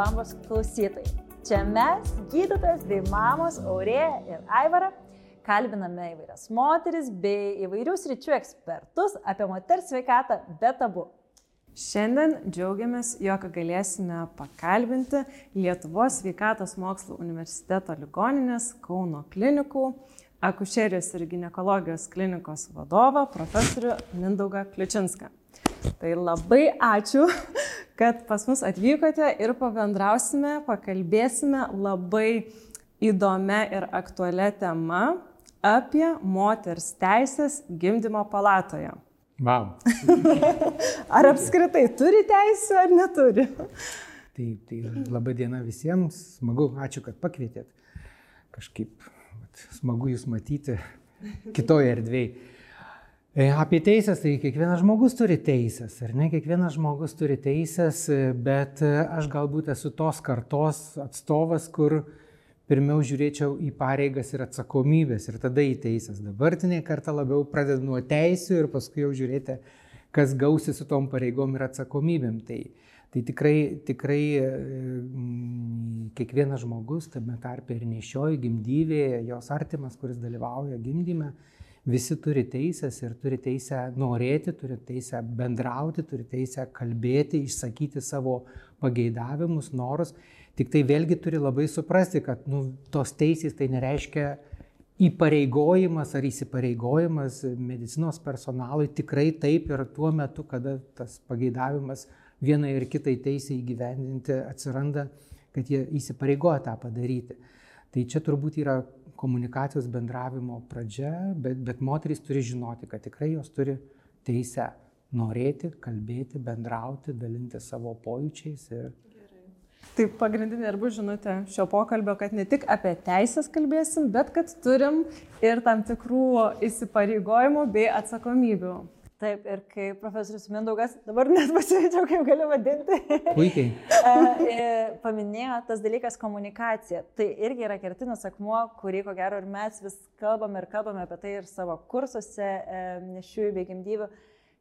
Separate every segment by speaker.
Speaker 1: bambos klausytojai. Čia mes, gydytojas bei mamos Aurėja ir Aivara, kalbiname įvairias moteris bei įvairių sričių ekspertus apie moters sveikatą be tabu.
Speaker 2: Šiandien džiaugiamės, jog galėsime pakalbinti Lietuvos sveikatos mokslo universiteto ligoninės Kauno klinikų akušerijos ir gynekologijos klinikos vadovą profesorių Mindaugą Kliučinską. Tai labai ačiū, kad pas mus atvykote ir pabendrausime, pakalbėsime labai įdomią ir aktualią temą apie moters teisės gimdymo palatoje.
Speaker 3: Wow.
Speaker 2: ar apskritai turi teisę ar neturi?
Speaker 3: Tai, tai labai diena visiems, smagu, ačiū, kad pakvietėt. Kažkaip vat, smagu jūs matyti kitoje erdvėje. E, apie teisės, tai kiekvienas žmogus turi teisės, ar ne? Kiekvienas žmogus turi teisės, bet aš galbūt esu tos kartos atstovas, kur pirmiau žiūrėčiau į pareigas ir atsakomybės ir tada į teisės. Dabartinė karta labiau pradeda nuo teisų ir paskui jau žiūrėti, kas gausi su tom pareigom ir atsakomybėm. Tai, tai tikrai, tikrai kiekvienas žmogus, tame tarpe ir nešioji gimdyvėje, jos artimas, kuris dalyvauja gimdyme, visi turi teisės ir turi teisę norėti, turi teisę bendrauti, turi teisę kalbėti, išsakyti savo pageidavimus, norus. Tik tai vėlgi turi labai suprasti, kad nu, tos teisės tai nereiškia įpareigojimas ar įsipareigojimas medicinos personalui tikrai taip ir tuo metu, kada tas pageidavimas vienai ir kitai teisė įgyvendinti atsiranda, kad jie įsipareigoja tą padaryti. Tai čia turbūt yra komunikacijos bendravimo pradžia, bet, bet moterys turi žinoti, kad tikrai jos turi teisę norėti, kalbėti, bendrauti, dalinti savo pojūčiais. Ir...
Speaker 2: Tai pagrindinė ir bus žinutė šio pokalbio, kad ne tik apie teisės kalbėsim, bet kad turim ir tam tikrų įsipareigojimų bei atsakomybių.
Speaker 1: Taip, ir kai profesorius Mindaugas, dabar net pasivyčiau, kaip galiu vadinti.
Speaker 3: Puikiai.
Speaker 1: E, paminėjo tas dalykas komunikacija. Tai irgi yra kertinis akmuo, kurį ko gero ir mes vis kalbame ir kalbame apie tai ir savo kursuose nešiųjų bei gimdyvių,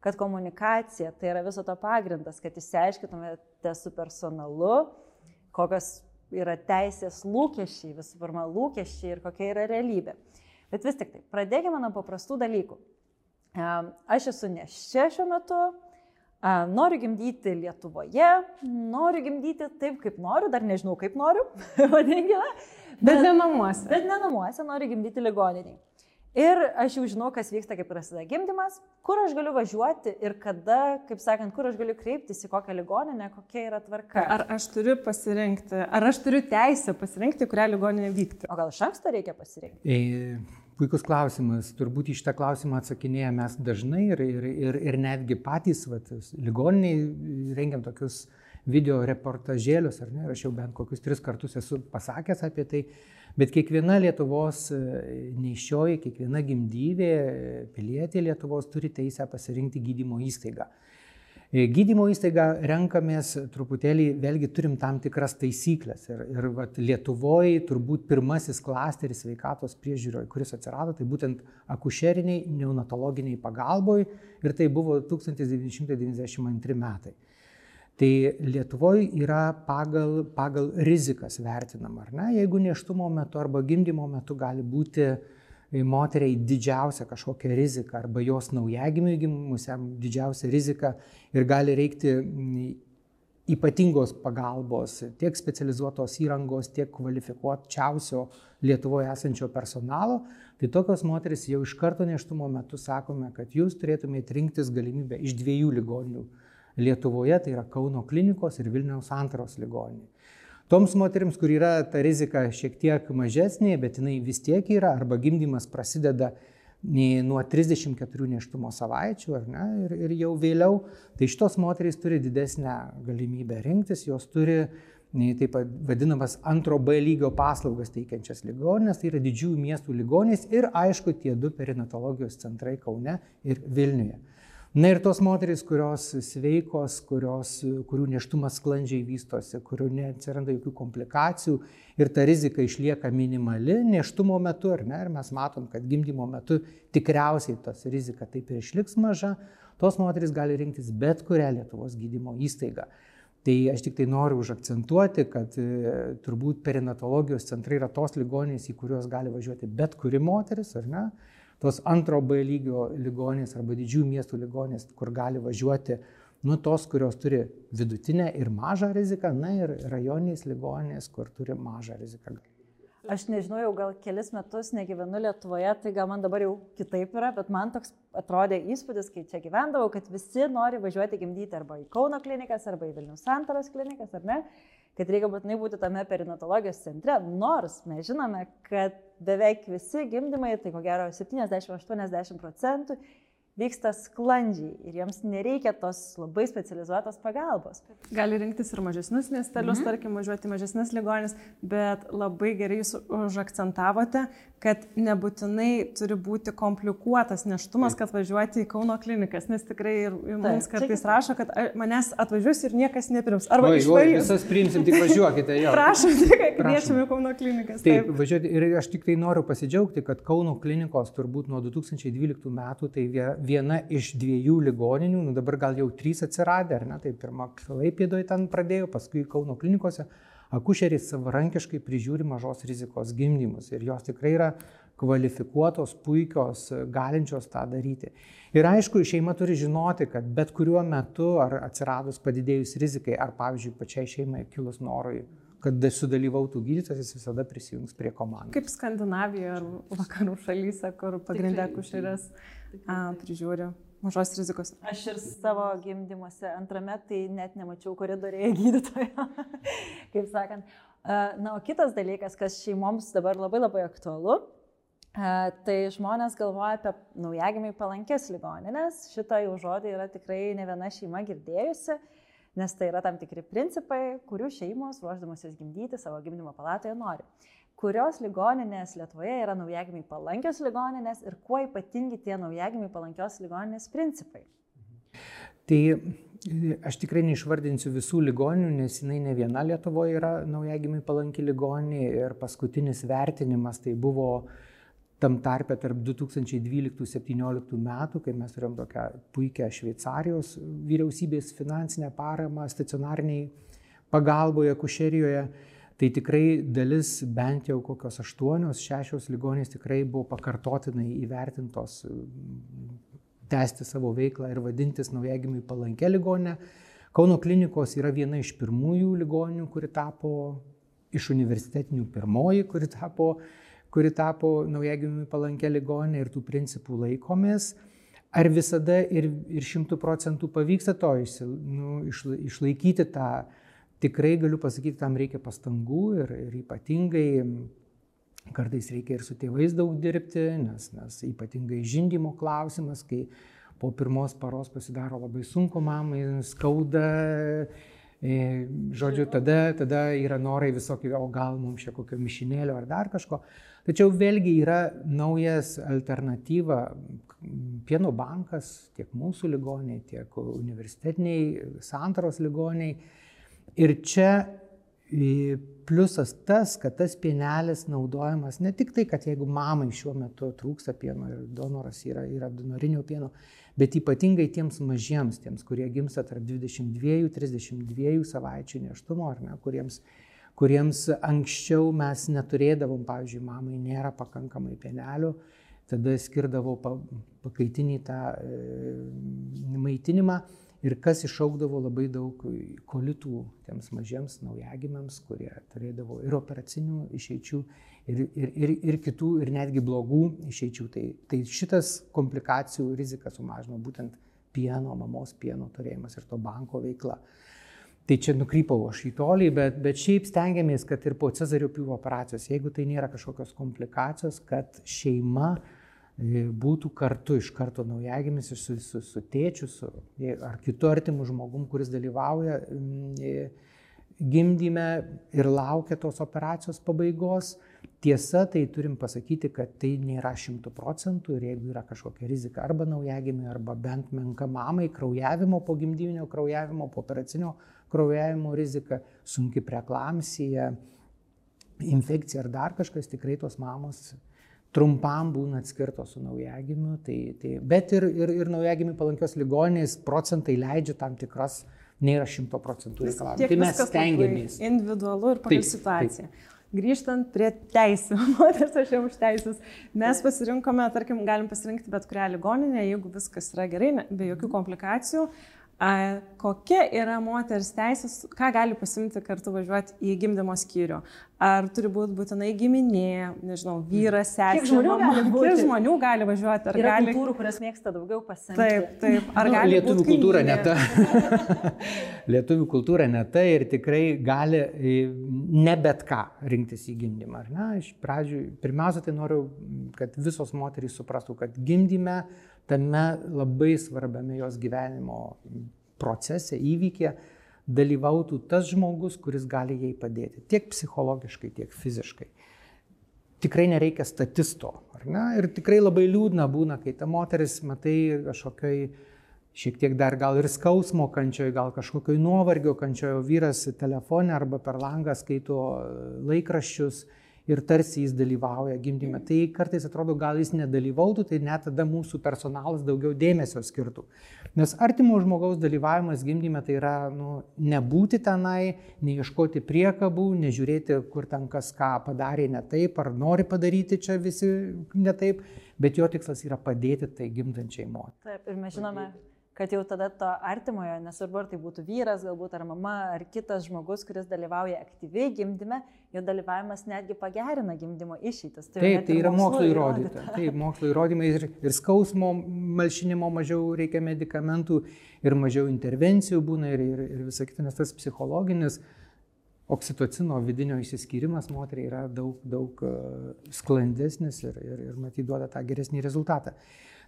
Speaker 1: kad komunikacija tai yra viso to pagrindas, kad išsiaiškintumėte su personalu, kokios yra teisės lūkesčiai, visų pirma lūkesčiai ir kokia yra realybė. Bet vis tik tai, pradėkime nuo paprastų dalykų. Aš esu neščia šiuo metu, noriu gimdyti Lietuvoje, noriu gimdyti taip, kaip noriu, dar nežinau, kaip noriu, vadinkime.
Speaker 2: Bet, bet ne namuose.
Speaker 1: Bet ne namuose, noriu gimdyti ligoniniai. Ir aš jau žinau, kas vyksta, kai prasideda gimdymas, kur aš galiu važiuoti ir kada, kaip sakant, kur aš galiu kreiptis į kokią ligoninę, kokia yra tvarka.
Speaker 2: Ar aš turiu pasirinkti, ar aš turiu teisę pasirinkti, kurią ligoninę vykti?
Speaker 1: O gal iš anksto reikia pasirinkti?
Speaker 3: E, Puikus klausimas. Turbūt į šitą klausimą atsakinėja mes dažnai ir, ir, ir, ir netgi patys, vat, ligoniniai, rengiam tokius video reportažėlius, ar ne, aš jau bent kokius tris kartus esu pasakęs apie tai, bet kiekviena Lietuvos e, neišioji, kiekviena gimdyvė, pilietė Lietuvos turi teisę pasirinkti gydymo įstaigą. E, gydymo įstaigą renkamės truputėlį, vėlgi turim tam tikras taisyklės. Ir, ir vat, Lietuvoje turbūt pirmasis klasteris sveikatos priežiūroje, kuris atsirado, tai būtent akušeriniai, neonatologiniai pagalboj ir tai buvo 1992 metai. Tai Lietuvoje yra pagal, pagal rizikas vertinama, ar ne? Jeigu neštumo metu arba gimdymo metu gali būti uh, moteriai didžiausia kažkokia rizika arba jos naujagimiui gimusiam didžiausia rizika ir gali reikti mm, ypatingos pagalbos, tiek specializuotos įrangos, tiek kvalifikuočiausio Lietuvoje esančio personalo, tai tokios moteris jau iš karto neštumo metu sakome, kad jūs turėtumėte rinktis galimybę iš dviejų ligoninių Lietuvoje, tai yra Kauno klinikos ir Vilniaus antros ligoninė. Toms moteriams, kur yra ta rizika šiek tiek mažesnė, bet jinai vis tiek yra, arba gimdymas prasideda nuo 34 neštumo savaičių, ar ne, ir, ir jau vėliau, tai šitos moterys turi didesnę galimybę rinktis, jos turi taip vadinamas antro B lygio paslaugas teikiančias ligoninės, tai yra didžiųjų miestų ligoninės ir aišku tie du perinatologijos centrai Kaune ir Vilniuje. Na ir tos moterys, kurios sveikos, kurios, kurių neštumas sklandžiai vystosi, kurių neatsiranda jokių komplikacijų ir ta rizika išlieka minimali neštumo metu, ar ne, ir mes matom, kad gimdymo metu tikriausiai tos rizika taip ir išliks maža, tos moterys gali rinktis bet kurią Lietuvos gydymo įstaigą. Tai aš tik tai noriu užakcentuoti, kad e, turbūt perinatologijos centrai yra tos ligonės, į kuriuos gali važiuoti bet kuri moteris, ar ne? Tos antro B lygio ligonės arba didžiųjų miestų ligonės, kur gali važiuoti nu tos, kurios turi vidutinę ir mažą riziką, na ir rajoniniais ligonės, kur turi mažą riziką.
Speaker 1: Aš nežinau, jau gal kelis metus negyvenu Lietuvoje, tai gal man dabar jau kitaip yra, bet man toks atrodė įspūdis, kai čia gyvendavau, kad visi nori važiuoti gimdyti arba į Kauno klinikas, arba į Vilnius santaros klinikas, ar ne, kad reikia būtinai būti tame perinatologijos centre, nors mes žinome, kad beveik visi gimdymai, tai ko gero 70-80 procentų, vyksta sklandžiai ir jiems nereikia tos labai specializuotos pagalbos.
Speaker 2: Gali rinktis ir mažesnius miestelius, -hmm. tarkim, važiuoti į mažesnes ligonis, bet labai gerai jūs užakcentavote, kad nebūtinai turi būti komplikuotas neštumas, kad važiuoti į Kauno klinikas, nes tikrai ir mums kartais rašo, kad manęs atvažiuos ir niekas neprims.
Speaker 3: Arba išvažiuos. Visas priimsim, tik važiuokite jo.
Speaker 2: Prašom, tik kviečiame Kauno klinikas.
Speaker 3: Taip, taip važiuoti ir aš tik tai noriu pasidžiaugti, kad Kauno klinikos turbūt nuo 2012 metų tai viena iš dviejų ligoninių, nu dabar gal jau trys atsiradė, ar ne, tai pirmą Klaipėdoje ten pradėjau, paskui Kauno klinikose, akušeriai savarankiškai prižiūri mažos rizikos gimdymus ir jos tikrai yra kvalifikuotos, puikios, galinčios tą daryti. Ir aišku, šeima turi žinoti, kad bet kuriuo metu, ar atsiradus padidėjus rizikai, ar pavyzdžiui pačiai šeimai kilus norui kad sudalyvautų gydytojas, jis visada prisijungs prie komandos.
Speaker 2: Kaip Skandinavijoje ar vakarų šalyse, kur pagrindė kušerės prižiūri mažos rizikos.
Speaker 1: Aš ir savo gimdymuose antrame, tai net nemačiau koridorėje gydytojo, kaip sakant. Na, o kitas dalykas, kas šeimoms dabar labai labai aktualu, tai žmonės galvoja apie naujagimiai palankės ligoninės. Šitą jau žodį yra tikrai ne viena šeima girdėjusi nes tai yra tam tikri principai, kurių šeimos, ruoždamasis gimdyti savo gimdymo palatoje, nori. Kurios ligoninės Lietuvoje yra naujagimiai palankios ligoninės ir kuo ypatingi tie naujagimiai palankios ligoninės principai?
Speaker 3: Tai aš tikrai neišvardinsiu visų ligoninių, nes jinai ne viena Lietuvoje yra naujagimiai palanki ligoninė ir paskutinis vertinimas tai buvo tam tarpe tarp 2012-2017 metų, kai mes turėjom tokią puikią Šveicarijos vyriausybės finansinę paramą stacionariniai pagalboje kušerijoje, tai tikrai dalis bent jau kokios aštuonios, šešios ligonės tikrai buvo pakartotinai įvertintos tęsti savo veiklą ir vadintis naujagimiui palankę ligonę. Kauno klinikos yra viena iš pirmųjų ligoninių, kuri tapo iš universitetinių pirmoji, kuri tapo kuri tapo naujagimiui palankę ligonę ir tų principų laikomės. Ar visada ir, šimtų procentų pavyksta to nu, išla, išlaikyti tą, tikrai galiu pasakyti, tam reikia pastangų ir, ir ypatingai kartais reikia ir su tėvais daug dirbti, nes, nes ypatingai žindymo klausimas, kai po pirmos paros pasidaro labai sunku mamai, skauda, e, žodžiu, tada, tada yra norai visokie, o gal mums čia kokio mišinėlio ar dar kažko. Tačiau vėlgi yra naujas alternatyva. Pieno bankas tiek mūsų ligoniai, tiek universitetiniai, santaros ligoniai. Ir čia pliusas tas, kad tas pienelis naudojamas ne tik tai, kad jeigu mamai šiuo metu trūksta pieno ir donoras yra, yra donorinio pieno, bet ypatingai tiems mažiems, tiems, kurie gimsta tarp 22-32 savaičių neštumo, ar ne, kuriems kuriems anksčiau mes neturėdavom, pavyzdžiui, mamai nėra pakankamai pienelių, tada skirdavau pakaitinį tą e, maitinimą ir kas išaugdavo labai daug kolitų tiems mažiems naujagimiams, kurie turėdavo ir operacinių išeičių, ir, ir, ir, ir kitų, ir netgi blogų išeičių. Tai, tai šitas komplikacijų riziką sumažino būtent pieno, mamos pieno turėjimas ir to banko veikla. Tai čia nukrypau aš į tolį, bet, bet šiaip stengiamės, kad ir po cezario pjūvo operacijos, jeigu tai nėra kažkokios komplikacijos, kad šeima būtų kartu iš karto naujagimis su, su, su tėčiu su, ar kitu artimu žmogum, kuris dalyvauja e, gimdyme ir laukia tos operacijos pabaigos. Tiesa, tai turim pasakyti, kad tai nėra šimtų procentų ir jeigu yra kažkokia rizika arba naujagimiui, arba bent menka mamai, kraujavimo po gimdyvinio, kraujavimo po operacinio kraujavimo rizika, sunki preklamsija, infekcija ar dar kažkas, tikrai tos mamos trumpam būna atskirtos su naujagimiu. Tai, tai, bet ir, ir, ir naujagimiui palankios ligonės procentai leidžia tam tikras nėra šimto procentų reikalavimų. Tai mes stengiamės.
Speaker 2: Individualu ir pagal
Speaker 3: Taip,
Speaker 2: situaciją. Grįžtant prie teisų, moters aš jau už teisės, mes pasirinkome, tarkim, galim pasirinkti bet kurią ligoninę, jeigu viskas yra gerai, be jokių komplikacijų. A, kokia yra moters teisės, ką gali pasimti kartu važiuoti į gimdymo skyrių? Ar turi būti būtinai giminė, nežinau, vyras, sesė,
Speaker 1: žmonių
Speaker 2: mama?
Speaker 1: gali
Speaker 2: kiek
Speaker 1: būti?
Speaker 2: žmonių gali važiuoti? Ar
Speaker 1: Yra
Speaker 2: gali...
Speaker 1: kultūrų, kurios mėgsta daugiau pasiimti.
Speaker 2: Taip, taip. Ar
Speaker 3: Nu,
Speaker 2: gali
Speaker 3: lietuvių kultūra ne ta. lietuvių kultūra ne ta ir tikrai gali e, ne bet ką rinktis į gimdymą. ar ne? Iš pradžių, pirmiausia, tai noriu, kad visos moterys suprastų, kad gimdyme tame labai svarbiame jos gyvenimo procese, įvykė, dalyvautų tas žmogus, kuris gali jai padėti. Tiek psichologiškai, tiek fiziškai tikrai nereikia statisto, ar ne? Ir tikrai labai liūdna būna, kai ta moteris, matai, kažkokiai šiek tiek dar gal ir skausmo kančioje, gal kažkokioj nuovargio kančioje, vyras telefone arba per langą skaito laikraščius ir tarsi jis dalyvauja gimdyme. Tai kartais atrodo, gal jis nedalyvautų, tai net tada mūsų personalas daugiau dėmesio skirtų. Nes artimo žmogaus dalyvavimas gimdyme tai yra nu, nebūti tenai, neieškoti priekabų, nežiūrėti, kur ten kas ką padarė ne taip, ar nori padaryti čia visi ne taip, bet jo tikslas yra padėti tai gimdančiai moteriai.
Speaker 1: Taip, ir mes žinome, kad jau tada to artimojo, nesvarbu ar tai būtų vyras, galbūt ar mama, ar kitas žmogus, kuris dalyvauja aktyviai gimdyme, jo dalyvavimas netgi pagerina gimdymo išeitis. jau
Speaker 3: Taip, tai yra mokslo
Speaker 1: mokslu
Speaker 3: įrodyta. Taip, mokslo įrodymai ir, ir skausmo malšinimo mažiau reikia medikamentų ir mažiau intervencijų būna ir, ir, ir visą kitą, nes tas psichologinis oksitocino vidinio įsiskyrimas moteriai yra daug, daug e, sklandesnis ir, ir, ir matyt duoda tą geresnį rezultatą.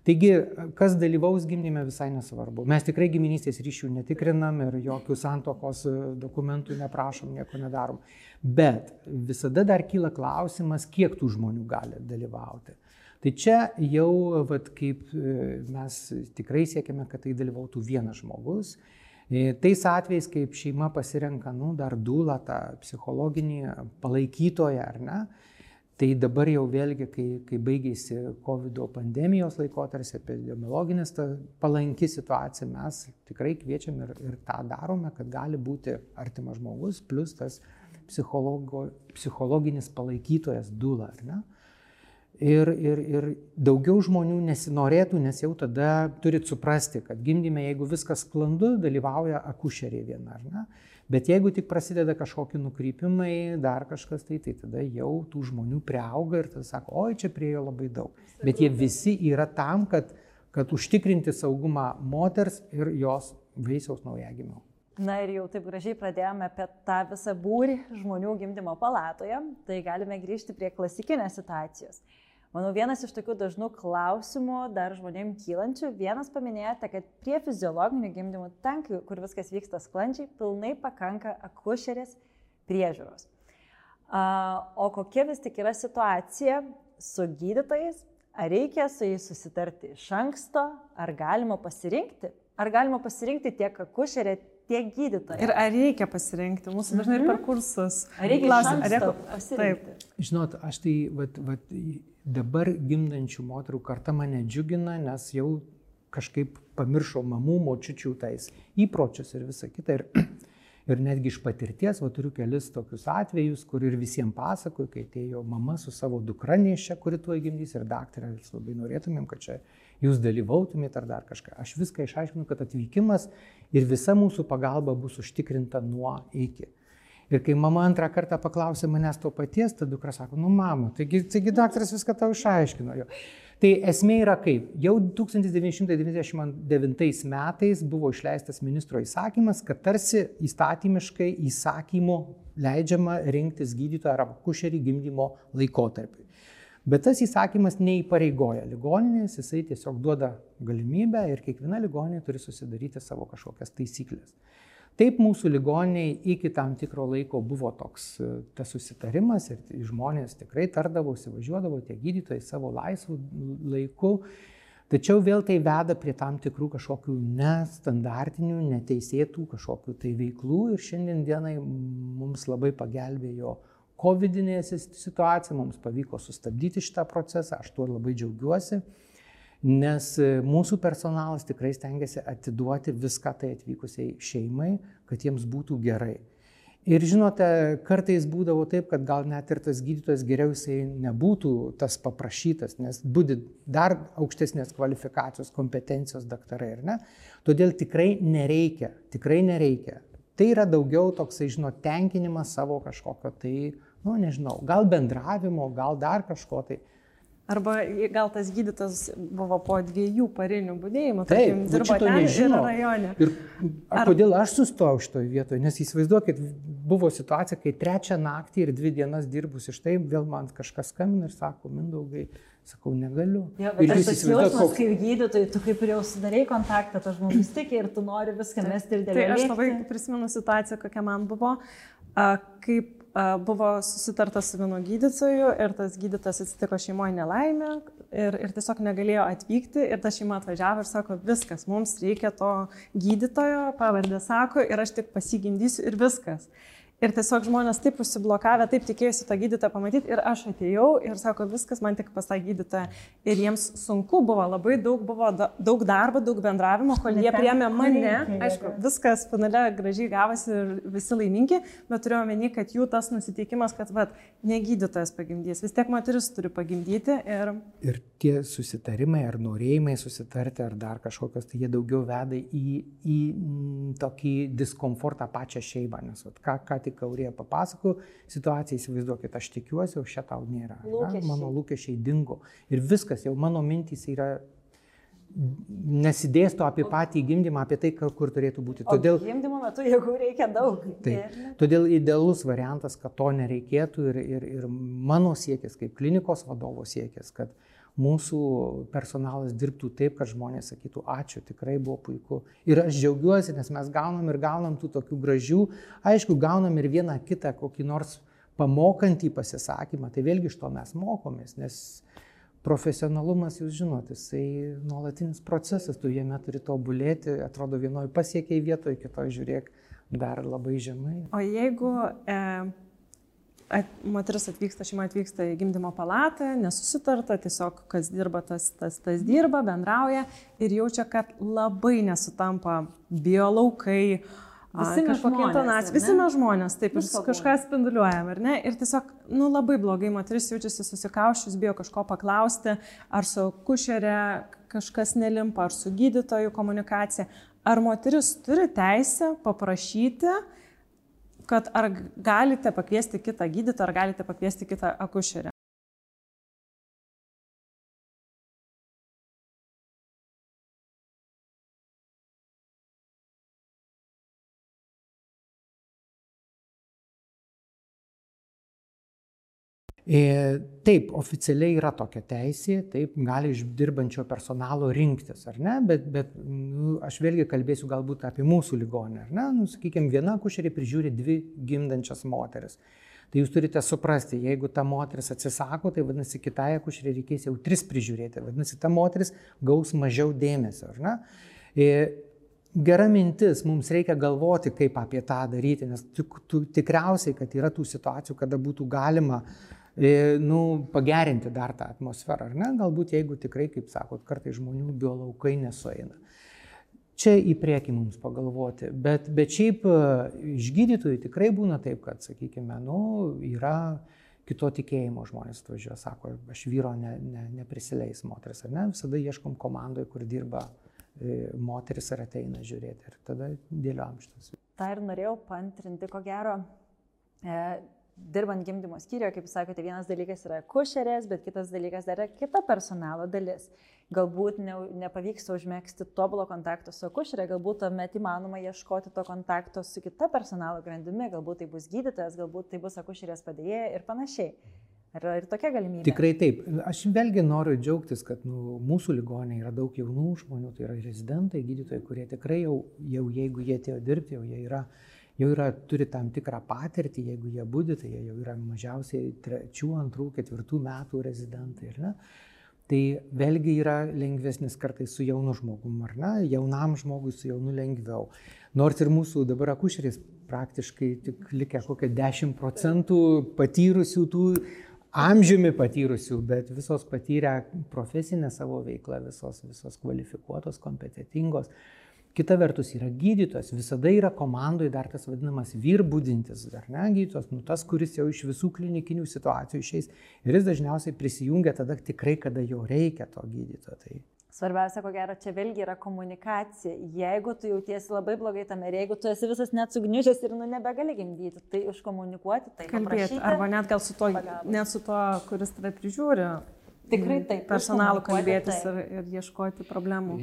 Speaker 3: Taigi, kas dalyvaus gimdyme visai nesvarbu. Mes tikrai giminystės ryšių netikrinam ir jokių santokos e, dokumentų neprašom, nieko nedarom. Bet visada dar kyla klausimas, kiek tų žmonių gali dalyvauti. Tai čia jau, vat, kaip e, mes tikrai siekiame, kad tai dalyvautų vienas žmogus. E, Tais atvejais, kaip šeima pasirenka, nu, dar dūlą, tą psichologinį palaikytoją, ar ne, tai dabar jau vėlgi, kai, kai baigėsi COVID pandemijos laikotarpis, epidemiologinis ta palanki situacija, mes tikrai kviečiam ir, ir tą darome, kad gali būti artimas žmogus, plus tas psichologinis palaikytojas dūla, ar ne? Ir, ir, ir daugiau žmonių nesinorėtų, nes jau tada turit suprasti, kad gimdyme, jeigu viskas sklandu, dalyvauja akušeriai viena, ar ne? Bet jeigu tik prasideda kažkokie nukrypimai, dar kažkas tai, tai tada jau tų žmonių priauga ir tada sako, oi, čia priejo labai daug. Bet jie visi yra tam, kad, kad užtikrinti saugumą moters ir jos vaisiaus naujagimio.
Speaker 1: Na ir jau taip gražiai pradėjome apie tą visą būrį žmonių gimdymo palatoje, tai galime grįžti prie klasikinės situacijos. Manau, vienas iš tokių dažnų klausimų dar žmonėms kylančių, vienas paminėjote, kad prie fiziologinių gimdymų, ten, kur viskas vyksta sklandžiai, pilnai pakanka akušerės priežiūros. A, o kokia vis tik yra situacija su gydytojais? Ar reikia su jais susitarti iš anksto, ar galima pasirinkti? Ar galima pasirinkti tiek akušerę, tiek gydytoją?
Speaker 2: Ir ar reikia pasirinkti? Mūsų dažnai ir per kursus.
Speaker 1: Ar reikia
Speaker 2: klausia,
Speaker 1: iš
Speaker 2: ar reikia-
Speaker 1: pasirinkti?
Speaker 3: Žinot, aš tai vat, vat, dabar gimdančių moterų karta mane džiugina, nes jau kažkaip pamiršau mamų, močiučių tais įpročius ir visą kitą. Ir, ir netgi iš patirties, va turiu kelis tokius atvejus, kur ir visiems pasakoju, kai atėjo mama su savo dukra nešia, kuri tuo gimdys ir daktarė, vis labai norėtumėm, kad čia jūs dalyvautumėte ar dar kažką. Aš viską išaiškinu, kad atvykimas ir visa mūsų pagalba bus užtikrinta nuo iki. Ir kai mama antrą kartą paklausė manęs to paties, ta dukra sako, nu mama, taigi, taigi daktaras viską tau išaiškino. Jo. Tai esmė yra kaip, jau 1999 metais buvo išleistas ministro įsakymas, kad tarsi įstatymiškai įsakymu leidžiama rinktis gydytoją ar akušerį gimdymo laikotarpiui. Bet tas įsakymas neįpareigoja ligoninės, jisai tiesiog duoda galimybę ir kiekviena ligoninė turi susidaryti savo kažkokias taisyklės. Taip mūsų ligoniniai iki tam tikro laiko buvo toks e, tas susitarimas ir žmonės tikrai tardavosi, važiuodavo tie gydytojai savo laisvų laiku. Tačiau vėl tai veda prie tam tikrų kažkokių nestandartinių, neteisėtų kažkokių tai veiklų ir šiandien dienai mums labai pagelbėjo COVID situacija, mums pavyko sustabdyti šitą procesą, aš tuo labai džiaugiuosi. Nes e, mūsų personalas tikrai stengiasi atiduoti viską tai atvykusiai šeimai, kad jiems būtų gerai. Ir žinote, kartais būdavo taip, kad gal net ir tas gydytojas geriau jisai nebūtų tas paprašytas, nes būdi dar aukštesnės kvalifikacijos, kompetencijos daktarai, ar ne? Todėl tikrai nereikia, tikrai nereikia. Tai yra daugiau toksai, žinot, tenkinimas savo kažkokio tai, nu nežinau, gal bendravimo, gal dar kažko tai.
Speaker 2: Arba gal tas gydytas buvo po dviejų parinių būdėjimų,
Speaker 3: va
Speaker 2: dirbo ten ir
Speaker 3: nežino.
Speaker 2: rajone.
Speaker 3: Ir ar... kodėl aš sustojau šitoje vietoje? Nes įsivaizduokit, buvo situacija, kai trečią naktį ir dvi dienas dirbus iš tai, vėl man kažkas skambina ir sako, mindaugai, sakau, negaliu.
Speaker 1: Jo,
Speaker 3: ir jūs
Speaker 1: tas
Speaker 3: įsivaizduojat,
Speaker 1: jausmas,
Speaker 3: koks...
Speaker 1: kaip gydytojai, tu kaip ir jau sudarai kontaktą, tas žmogus tiki ir tu nori viską mesti ir
Speaker 2: Tai
Speaker 1: dėl
Speaker 2: aš labai prisimenu situaciją, kokia man buvo, a, kaip buvo susitarta su vienu gydytoju ir tas gydytojas atsitiko šeimoje nelaimę ir, ir tiesiog negalėjo atvykti ir ta šeima atvažiavo ir sako, viskas, mums reikia to gydytojo, pavardė sako ir aš tik pasigimdysiu ir viskas. Ir tiesiog žmonės taip užsiblokavę, taip tikėjusi tą gydytoją pamatyti ir aš atėjau ir sako, viskas man tik pas tą gydytoją. Ir jiems sunku buvo, labai daug buvo da, daug darbo, daug bendravimo, kol jie priemė mane. Aišku, viskas finale gražiai gavosi ir visi laimingi, bet turiu omeny, kad jų tas nusiteikimas, kad vat, ne gydytojas pagimdys, vis tiek moteris turi pagimdyti. Ir...
Speaker 3: ir tie susitarimai ar norėjimai susitarti ar dar kažkokios, tai jie daugiau veda į, į tokį diskomfortą pačią šeimą. Nes vat, ką, ką tik Kaurė papasako, situaciją įsivaizduokit, aš tikiuosi, o šia tau nėra.
Speaker 1: Lūkesčiai.
Speaker 3: Mano lūkesčiai dingo. Ir viskas, jau mano mintys yra nesidėsto apie patį gimdymą, apie tai, kur turėtų būti.
Speaker 1: Todėl...
Speaker 3: Todėl,
Speaker 1: Gimdymo metu jėgų reikia daug.
Speaker 3: taip, todėl idealus variantas, kad to nereikėtų ir, ir, ir mano siekis, kaip klinikos vadovo siekis, kad mūsų personalas dirbtų taip, kad žmonės sakytų, ačiū, tikrai buvo puiku. Ir aš džiaugiuosi, nes mes gaunam ir gaunam tų tokių gražių, aišku, gaunam ir vieną kitą kokį nors pamokantį pasisakymą, tai vėlgi iš to mes mokomės, nes profesionalumas, jūs žinot, jisai nuolatinis procesas, tu jame turi tobulėti, atrodo vienoje pasiekiai vietoje, kitoje žiūrėk dar labai žemai.
Speaker 2: O jeigu e, at, moteris atvyksta, šeima atvyksta į gimdymo palatą, nesusitarta, tiesiog kas dirba, tas, tas, tas dirba, bendrauja ir jaučia, kad labai nesutampa biolaukai,
Speaker 1: Visi mes
Speaker 2: kažkokia
Speaker 1: žmonės,
Speaker 2: intonacija,
Speaker 1: ar
Speaker 2: visi mes žmonės, taip, ir kažką spinduliuojam, ar ne? Ir tiesiog, nu, labai blogai moteris jaučiasi susikaušus, bijo kažko paklausti, ar su kušerė kažkas nelimpa, ar su gydytoju komunikacija. Ar moteris turi teisę paprašyti, kad ar galite pakviesti kitą gydytoją, ar galite pakviesti kitą akušerę.
Speaker 3: Taip, oficialiai yra tokia teisė, taip, gali iš dirbančio personalo rinktis, ar ne, bet, bet nu, aš vėlgi kalbėsiu galbūt apie mūsų ligonę, ar ne, nu, sakykime, viena kušerė prižiūri dvi gimdančias moteris. Tai jūs turite suprasti, jeigu ta moteris atsisako, tai vadinasi, kitai kušerė reikės jau tris prižiūrėti, vadinasi, ta moteris gaus mažiau dėmesio, ar ne? E, Gera mintis, mums reikia galvoti, kaip apie tą daryti, nes tik, tu, tikriausiai, kad yra tų situacijų, kada būtų galima e, nu, pagerinti dar tą atmosferą, ar ne? Galbūt jeigu tikrai, kaip sakot, kartai žmonių biolaukai nesueina. Čia į priekį mums pagalvoti, bet, bet šiaip e, iš gydytojų tikrai būna taip, kad, sakykime, nu, yra kito tikėjimo žmonės atvažiuoja, sako, aš vyro ne, ne, neprisileis moteris, ar ne? Visada ieškom komandoje, kur dirba e, moteris ar ateina žiūrėti ir tada dėliojam šitas.
Speaker 1: Ta ir norėjau pantrinti, ko gero, e, dirbant gimdymo skyriuje, kaip sakote, vienas dalykas yra kušerės, bet kitas dalykas dar yra kita personalo dalis. Galbūt ne, nepavyksta užmėgsti tobulo kontakto su kušerė, galbūt tuomet įmanoma ieškoti to kontakto su kita personalo grandimi, galbūt tai bus gydytojas, galbūt tai bus akušerės padėjėja ir panašiai. Yra ir tokia galimybė.
Speaker 3: Tikrai taip. Aš vėlgi noriu džiaugtis, kad nu, mūsų ligonė yra daug jaunų žmonių, tai yra rezidentai, gydytojai, kurie tikrai jau, jau jeigu jie atėjo dirbti, jau jie yra, jau yra, turi tam tikrą patirtį, jeigu jie būdi, tai jie jau yra mažiausiai trečių, antrų, ketvirtų metų rezidentai. Tai vėlgi yra lengvesnis kartais su jaunu žmogum, ar ne? Jaunam žmogui su jaunu lengviau. Nors ir mūsų dabar akušeris praktiškai tik likę kokie 10 procentų patyrusių tų amžiumi patyrusių, bet visos patyrę profesinę savo veiklą, visos, visos kvalifikuotos, kompetitingos. Kita vertus yra gydytojas, visada yra komandoje dar tas vadinamas vyrbūdintis, ar ne gydytojas, nu tas, kuris jau iš visų klinikinių situacijų išeis ir jis dažniausiai prisijungia tada tikrai, kada jo reikia to gydytojo. Tai
Speaker 1: Svarbiausia, ko gero, čia vėlgi yra komunikacija. Jeigu tu jautiesi labai blogai tame ir jeigu tu esi visas net sugniužęs ir nu nebegali gimdyti, tai iškomunikuoti, tai
Speaker 2: kalbėti. Arba net gal su to, net su to, kuris tave prižiūri.
Speaker 1: Tikrai taip.
Speaker 2: Personalų kalbėtis ir, ir ieškoti problemų.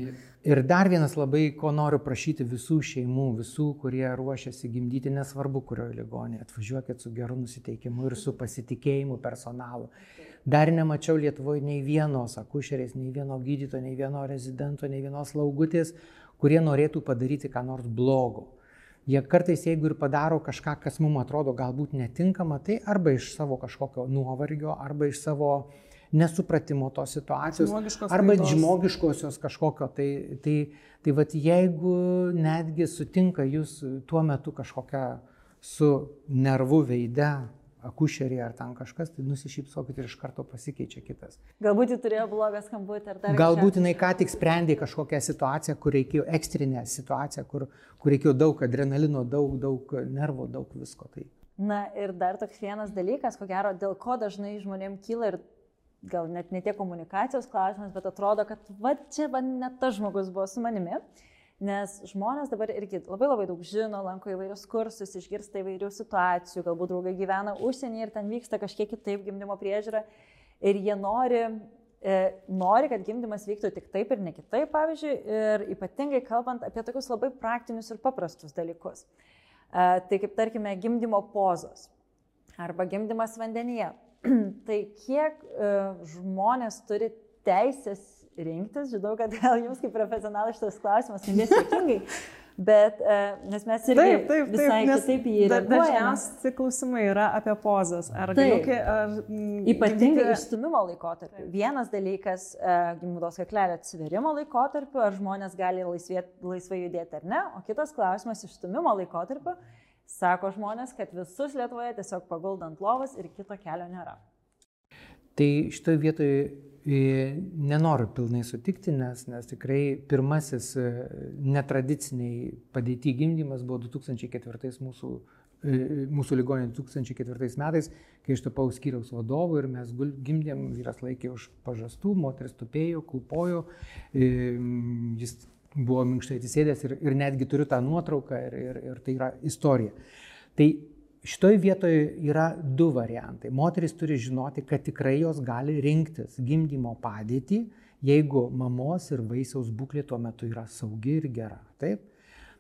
Speaker 3: Ir dar vienas labai, ko noriu prašyti visų šeimų, visų, kurie ruošiasi gimdyti, nesvarbu, kurioje ligonėje, atvažiuokit su geru nusiteikimu ir su pasitikėjimu personalu. Dar nemačiau Lietuvoje nei vienos akušerės, nei vieno gydytojo, nei vieno rezidento, nei vienos laugutės, kurie norėtų padaryti ką nors blogo. Jie kartais, jeigu ir padaro kažką, kas mums atrodo galbūt netinkama, tai arba iš savo kažkokio nuovargio, arba iš savo nesupratimo tos situacijos, Žmogiškos arba klaidos. žmogiškosios kažkokio. Tai, tai, tai vat, jeigu netgi sutinka jūs tuo metu kažkokią su nervu veide akušerį ar ten kažkas, tai nusišypsokit ir iš karto pasikeičia kitas.
Speaker 1: Galbūt jis turėjo blogą skambutį ar dar kažką.
Speaker 3: Galbūt jinai ką tik sprendė kažkokią situaciją, kur reikėjo ekstrinę situaciją, kur, kur reikėjo daug adrenalino, daug, daug nervų, daug visko. Tai.
Speaker 1: Na ir dar toks vienas dalykas, ko gero, dėl ko dažnai žmonėm kyla ir gal net ne tiek komunikacijos klausimas, bet atrodo, kad va čia va net tas žmogus buvo su manimi. Nes žmonės dabar irgi labai labai daug žino, lanko įvairius kursus, išgirsta įvairių situacijų, galbūt draugai gyvena užsienyje ir ten vyksta kažkiek kitaip gimdymo priežiūra ir jie nori, e, nori, kad gimdymas vyktų tik taip ir ne kitaip, pavyzdžiui, ir ypatingai kalbant apie tokius labai praktinius ir paprastus dalykus. E, tai kaip tarkime gimdymo pozos arba gimdymas vandenyje. tai kiek e, žmonės turi teisės rinktis. Žinau, kad gal jums kaip profesionalai šitas klausimas skambės juokingai. Bet, e, nes mes irgi taip, taip, taip, visai kitaip į jį reaguojame.
Speaker 2: Dažniausiai klausimai yra apie pozas. Ar galiukai, ar...
Speaker 1: Mm, Ypatingai gimdyti... išstumimo laikotarpiu. Taip. Vienas dalykas uh, gimdos kaklelio atsiverimo laikotarpiu, ar žmonės gali laisvėt, laisvai judėti ar ne. O kitas klausimas išstumimo laikotarpiu. Sako žmonės, kad visus Lietuvoje tiesiog paguldant lovas ir kito kelio nėra.
Speaker 3: Tai šitoje vietoje Nenoriu pilnai sutikti, nes, nes tikrai pirmasis e, netradiciniai padėti gimdymas buvo 2004 mūsų, e, mūsų ligonė 2004 metais, kai aš tapau skyriaus vadovu ir mes gimdėm, vyras laikė už pažastų, moteris tupėjo, kulpojo, e, jis buvo minkštai atsisėdęs ir, ir netgi turiu tą nuotrauką ir, ir, ir tai yra istorija. Tai Šitoj vietoje yra du variantai. Moteris turi žinoti, kad tikrai jos gali rinktis gimdymo padėtį, jeigu mamos ir vaisiaus būklė tuo metu yra saugi ir gera. Taip?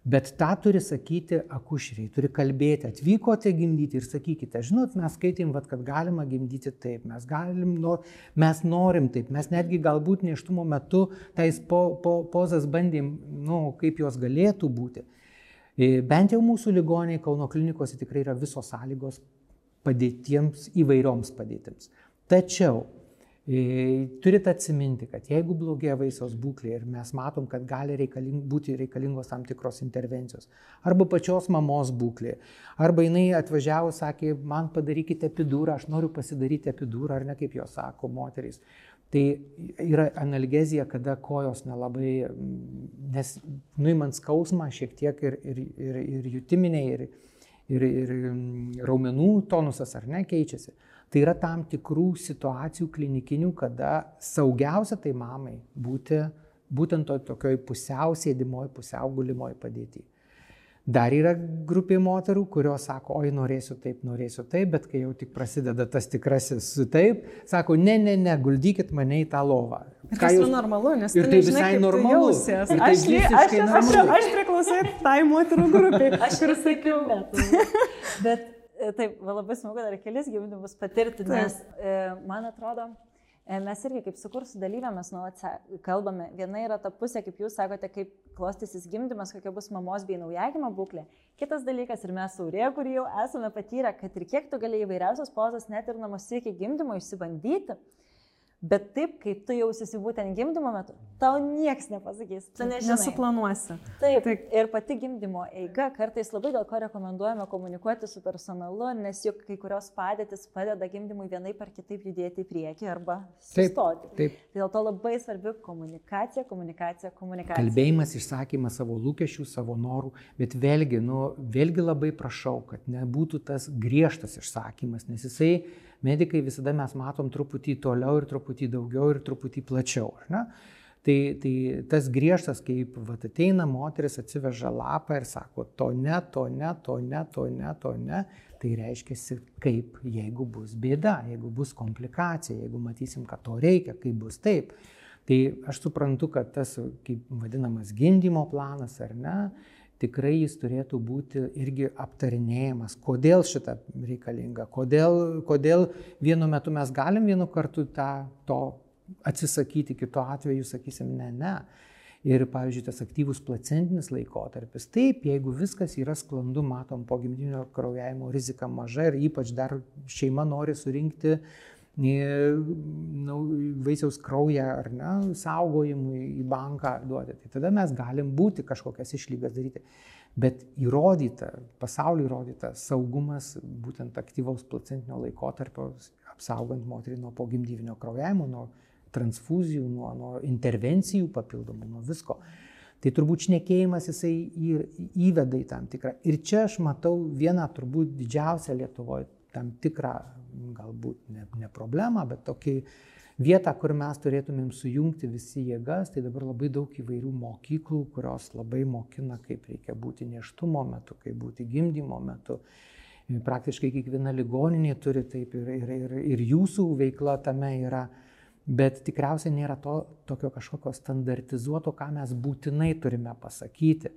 Speaker 3: Bet tą turi sakyti akušeriai, turi kalbėti, atvykote gimdyti ir sakykite, žinot, mes skaitėm, vat, kad galima gimdyti taip, mes, galim, no, mes norim taip, mes netgi galbūt neštumo metu tais po, po, pozas bandėm, nu, kaip jos galėtų būti. E, bent jau mūsų ligoniai Kauno klinikose tikrai yra visos sąlygos padėtiems įvairioms padėtims. Tačiau turite atsiminti, kad jeigu blogėja vaisiaus būklė ir mes matom, kad gali reikaling, būti reikalingos tam tikros intervencijos, arba pačios mamos būklė, arba jinai atvažiavo, sakė, man padarykite epidūrą, aš noriu pasidaryti epidūrą, ar ne kaip jos sako moterys. Tai yra analgezija, kada kojos nelabai, nes nuimant skausmą šiek tiek ir, ir, ir, ir jutiminiai, ir, ir, ir raumenų tonusas ar ne keičiasi. Tai yra tam tikrų situacijų klinikinių, kada saugiausia tai mamai būti būtent to tokioj pusiau sėdimoji, pusiau gulimoji padėtyje. Dar yra grupė moterų, kurios sako, oi norėsiu taip, norėsiu taip, bet kai jau tik prasideda tas tikrasis taip, sako, ne, ne, ne, guldykit mane į tą lovą.
Speaker 2: Ką jūs... normalu, nes
Speaker 3: ir tai visai normalu.
Speaker 2: Aš, aš, aš, aš, aš priklausau tai moterų grupiai.
Speaker 1: aš ir sakiau, bet. bet taip, labai smagu dar kelis gyvenimus patirti, nes e, man atrodo, E, mes irgi kaip su kursų dalyvėmis nuolat kalbame. Viena yra ta pusė, kaip jūs sakote, kaip klostysis gimdymas, kokia bus mamos bei naujagimo būklė. Kitas dalykas, ir mes saurė, kur jau esame patyrę, kad ir kiek tu gali įvairiausios pozas net ir namuose iki gimdymo išsibandyti, Bet taip, kaip tu jausiasi būtent gimdymo metu, tau nieks nepasakys. Tu nežinai.
Speaker 2: Nesuplanuosi.
Speaker 1: Taip, taip. Ir pati gimdymo eiga kartais labai dėl ko rekomenduojame komunikuoti su personalu, nes juk kai kurios padėtis padeda gimdymui vienai par kitaip judėti į priekį arba sustoti.
Speaker 3: Taip, taip.
Speaker 1: Dėl to labai svarbi komunikacija, komunikacija, komunikacija.
Speaker 3: Kalbėjimas, išsakymas savo lūkesčių, savo norų, bet vėlgi, nu, vėlgi labai prašau, kad nebūtų tas griežtas išsakymas, nes jisai medikai visada mes matom truputį toliau ir truputį daugiau ir truputį plačiau. Tai, tai tas griežtas, kaip vat, ateina moteris, atsiveža lapą ir sako, to ne, to ne, to ne, to ne, to ne, tai reiškia, kaip jeigu bus bėda, jeigu bus komplikacija, jeigu matysim, kad to reikia, kaip bus taip. Tai aš suprantu, kad tas, kaip vadinamas, gimdymo planas ar ne, tikrai jis turėtų būti irgi aptarinėjamas, kodėl šitą reikalinga, kodėl, kodėl vienu metu mes galim vienu kartu tą, to atsisakyti, kitu atveju sakysim ne, ne. Ir, pavyzdžiui, tas aktyvus placentinis laikotarpis. Taip, jeigu viskas yra sklandu, matom, po gimdyminio kraujavimo rizika maža ir ypač dar šeima nori surinkti nu, vaisiaus kraują ar ne, saugojimui į banką duoti. Tai tada mes galim būti kažkokias išlygas daryti. Bet įrodyta, pasaulio įrodyta saugumas būtent aktyvaus placentinio laikotarpio, apsaugant moterį nuo pogimdyvinio kraujavimo, nuo transfuzijų, nuo, nuo intervencijų papildomų, nuo visko. Tai turbūt šnekėjimas jisai įveda į tam tikrą. Ir čia aš matau vieną turbūt didžiausią Lietuvoje tam tikrą galbūt ne, ne problemą, bet tokį vietą, kur mes turėtumėm sujungti visi jėgas, tai dabar labai daug įvairių mokyklų, kurios labai mokina, kaip reikia būti neštumo metu, kaip būti gimdymo metu. Praktiškai kiekviena ligoninė turi taip ir, ir, ir, ir jūsų veikla tame yra, bet tikriausiai nėra to tokio kažkokio standartizuoto, ką mes būtinai turime pasakyti.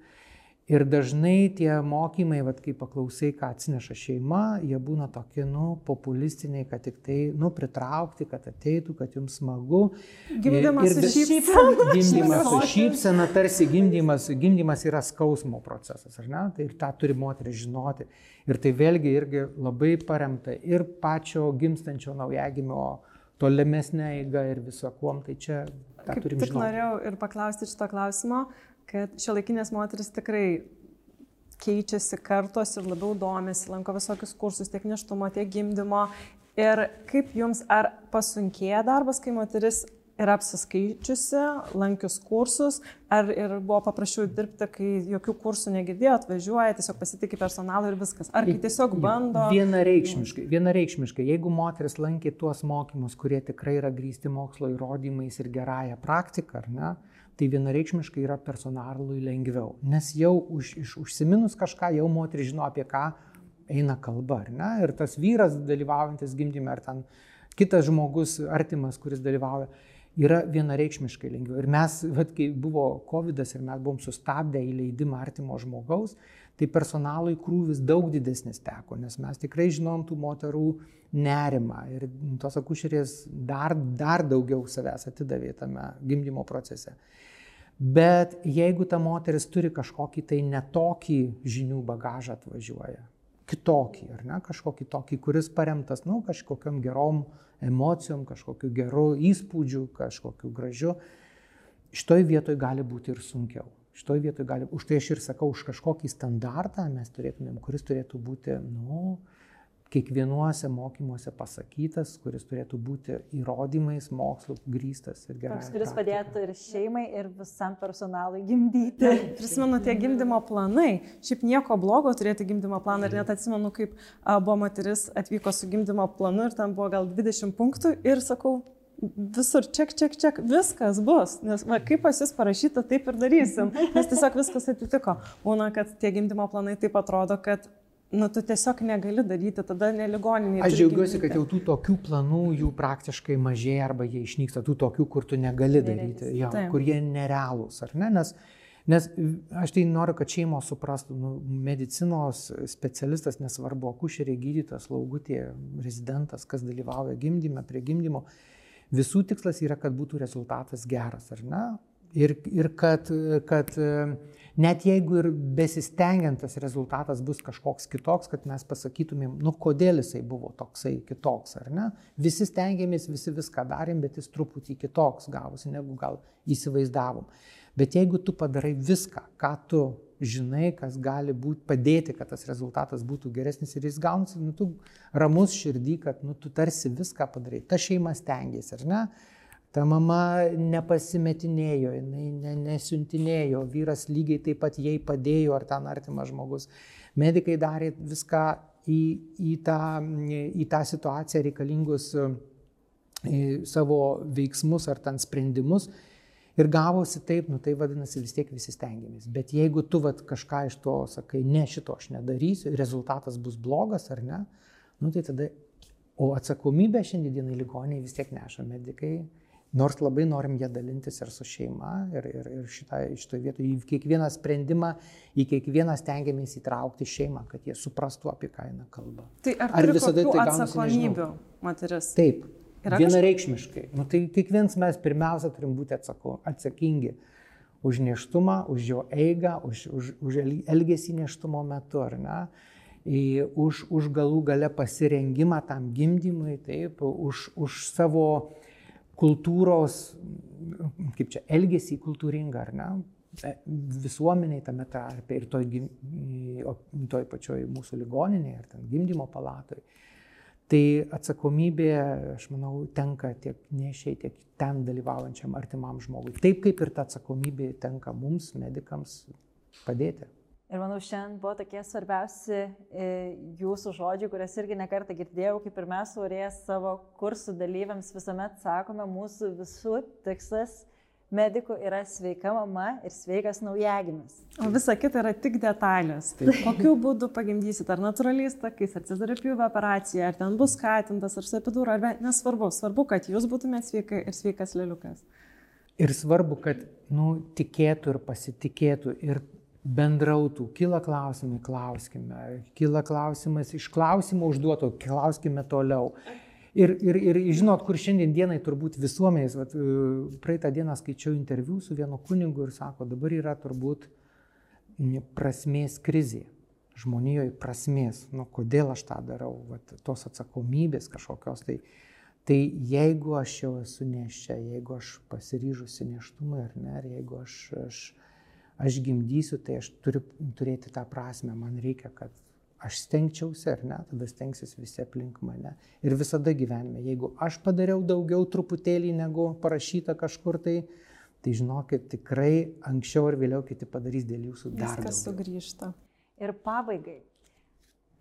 Speaker 3: Ir dažnai tie mokymai, vat, kai paklausai, ką atsineša šeima, jie būna tokie, nu, populistiniai, kad tik tai, nu, pritraukti, kad ateitų, kad jums smagu.
Speaker 2: Gimdymas ir, ir su šypsena.
Speaker 3: Gimdymas su šypsena, tarsi gimdymas, gimdymas yra skausmo procesas, ar ne? Tai ir tą turi moteris žinoti. Ir tai vėlgi irgi labai paremta ir pačio gimstančio naujagimio tolimesnė eiga ir visakuom, tai čia
Speaker 2: Kaip tik
Speaker 3: žinoti.
Speaker 2: norėjau ir paklausti šito klausimo, kad šiuolaikinės moteris tikrai keičiasi kartos ir labiau domisi, lanko visokius kursus tiek neštumo, tiek gimdymo. Ir kaip jums, ar pasunkėja darbas, kai moteris yra apsiskaičiusi, lankius kursus, ar ir buvo paprasčiau dirbti, kai jokių kursų negirdėjo, atvažiuoja, tiesiog pasitikė personalą ir viskas. Ar kai tiesiog bando.
Speaker 3: Vienareikšmiškai, vienareikšmiškai, jeigu moteris lankė tuos mokymus, kurie tikrai yra grįsti mokslo įrodymais ir gerąją praktiką, ar ne, tai vienareikšmiškai yra personalui lengviau. Nes jau už, iš, užsiminus kažką, jau moteris žino, apie ką eina kalba, ar ne? Ir tas vyras dalyvaujantis gimdyme, ar ten kitas žmogus artimas, kuris dalyvauja, yra vienareikšmiškai lengviau. Ir mes, vat, kai buvo COVID ir mes buvom sustabdę įleidimą artimo žmogaus, tai personalui krūvis daug didesnis teko, nes mes tikrai žinom tų moterų nerimą ir tos akušerės dar, dar daugiau savęs atidavė tame gimdymo procese. Bet jeigu ta moteris turi kažkokį tai netokį žinių bagažą atvažiuoja, kitokį, ar ne, kažkokį tokį, kuris paremtas, nu, kažkokiam gerom emocijom, kažkokiu geru įspūdžiu, kažkokiu gražiu, šitoj vietoj gali būti ir sunkiau. Šitoj vietoj gali, už tai aš ir sakau, už kažkokį standartą mes turėtumėm, kuris turėtų būti, nu, kiekvienuose mokymuose pasakytas, kuris turėtų būti įrodymais, mokslu grįstas ir gerai.
Speaker 1: Toks, kuris padėtų ir šeimai, ir visam personalui gimdyti.
Speaker 2: Prisimenu tie gimdymo planai. Šiaip nieko blogo turėti gimdymo planą ir net atsimenu, kaip buvo moteris atvyko su gimdymo planu ir ten buvo gal 20 punktų ir sakau, visur ček, ček, ček, viskas bus, nes va, kaip pas jūs parašyta, taip ir darysim, nes tiesiog viskas atitiko. Būna, kad tie gimdymo planai taip atrodo, kad nu, tu tiesiog negali daryti, tada neligoninė.
Speaker 3: Aš džiaugiuosi, kad jau tų tokių planų jų praktiškai mažėja arba jie išnyksta, tų tokių, kur tu negali daryti, jo, kur jie nerealūs, ar ne? Nes, nes aš tai noriu, kad šeimos suprastų, nu, medicinos specialistas, nesvarbu, akušeriai, gydytojas, laugutė, rezidentas, kas dalyvauja gimdyme, prie gimdymo, visų tikslas yra, kad būtų rezultatas geras, ar ne? ir, ir kad, kad net jeigu ir besistengiant tas rezultatas bus kažkoks kitoks, kad mes pasakytumėm, nu kodėl jisai buvo toksai kitoks, ar ne? Visi stengiamės, visi viską darėm, bet jis truputį kitoks gavosi, negu gal įsivaizdavom. Bet jeigu tu padarai viską, ką tu žinai, kas gali būti, padėti, kad tas rezultatas būtų geresnis ir jis gaunasi, nu, tu ramus širdį, kad nu, tu tarsi viską padarai. Ta šeima stengiasi, ar ne? Ta mama nepasimetinėjo, jinai ne, nesiuntinėjo, vyras lygiai taip pat jai padėjo, ar ten artimas žmogus. Medikai darė viską į, į, tą, į tą situaciją reikalingus savo veiksmus ar ten sprendimus. Ir gavosi taip, nu tai vadinasi vis tiek visi stengiamės. Bet jeigu tu vat, kažką iš to sakai, ne šito aš nedarysiu, rezultatas bus blogas ar ne, nu tai tada, o atsakomybę šiandienai ligoniai vis tiek neša medikai Nors labai norim ją dalintis ir su šeima, ir, ir, ir šitoje vietoje į kiekvieną sprendimą, į kiekvieną stengiamės įtraukti šeimą, kad jie suprastų, apie ką eina kalba.
Speaker 2: Tai ar, ar visada tai atsakomybių moteris?
Speaker 3: Taip, vienareikšmiškai. Nu, tai kiekvienas mes pirmiausia turim būti atsako, atsakingi už neštumą, už jo eigą, už, už, už elgesį neštumo metu, ar ne? Į, už, už galų gale pasirengimą tam gimdymui, taip, už, už savo kultūros, kaip čia, elgesį kultūringą, ar ne? E, visuomeniai tame tarpe ir toj, toj pačioj mūsų ligoninėje, ar ten gimdymo palatoje. Tai atsakomybė, aš manau, tenka tiek nešiai, tiek ten dalyvaujančiam artimam žmogui. Taip kaip ir ta atsakomybė tenka mums, medikams, padėti.
Speaker 1: Ir manau, šiandien buvo tokie svarbiausi e, jūsų žodžiai, kurias irgi nekartą girdėjau, kaip ir mes urės savo kursų dalyviams visuomet sakome, mūsų visų tikslas medikų yra sveika mama ir sveikas naujagimis.
Speaker 2: O visa kita yra tik detalės. Taip. Kokiu būdu pagimdysit, ar natūraliais takais, ar cezaripjūvio operacija, ar ten bus skatintas, ar su epidūra, ar nesvarbu. Svarbu, kad jūs būtumėte sveika ir sveikas leliukas.
Speaker 3: Ir svarbu, kad nu, tikėtų ir pasitikėtų ir bendrautų, kyla klausimai, klauskime, kyla klausimas iš klausimo užduoto, klauskime toliau. Ir, ir, ir žinot, kur šiandien dienai turbūt visuomenės, vat, praeitą dieną skaičiau interviu su vienu kunigu ir sako, dabar yra turbūt prasmės krizė. Žmonijoje prasmės, nu kodėl aš tą darau, vat, tos atsakomybės kažkokios. Tai, tai jeigu aš jau esu neščia, jeigu aš pasiryžusi neštumui ar ne, ar jeigu aš, aš aš gimdysiu, tai aš turiu turėti tą prasme, man reikia, kad aš stengčiausi ar ne, tada stengsis visi aplink mane. Ir visada gyvenime, jeigu aš padariau daugiau truputėlį negu parašyta kažkur tai, tai žinokit, tikrai anksčiau ar vėliau kiti padarys dėl jūsų dar.
Speaker 2: Viskas sugrįžta.
Speaker 1: Ir pabaigai,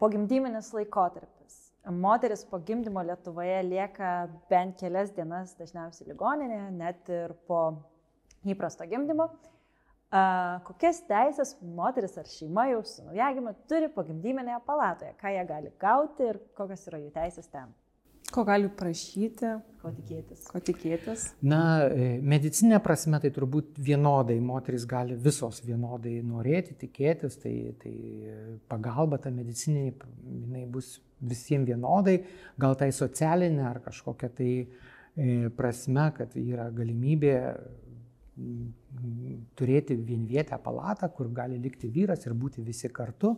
Speaker 1: pogimdyminis laikotarpis. Moteris po gimdymo Lietuvoje lieka bent kelias dienas dažniausiai ligoninėje, net ir po įprasto gimdymo kokias teisės moteris ar šeima jau su naujagimiu turi pogimdyminėje palatoje, ką jie gali gauti ir kokios yra jų teisės ten.
Speaker 2: Ko gali prašyti,
Speaker 1: ko tikėtis.
Speaker 2: Ko tikėtis.
Speaker 3: Na, e, medicinė prasme tai turbūt vienodai, moteris gali visos vienodai norėti, tikėtis, tai, tai pagalba ta medicinė, jinai bus visiems vienodai, gal tai socialinė ar kažkokia tai e, prasme, kad yra galimybė turėti vienvietę palatą, kur gali likti vyras ir būti visi kartu,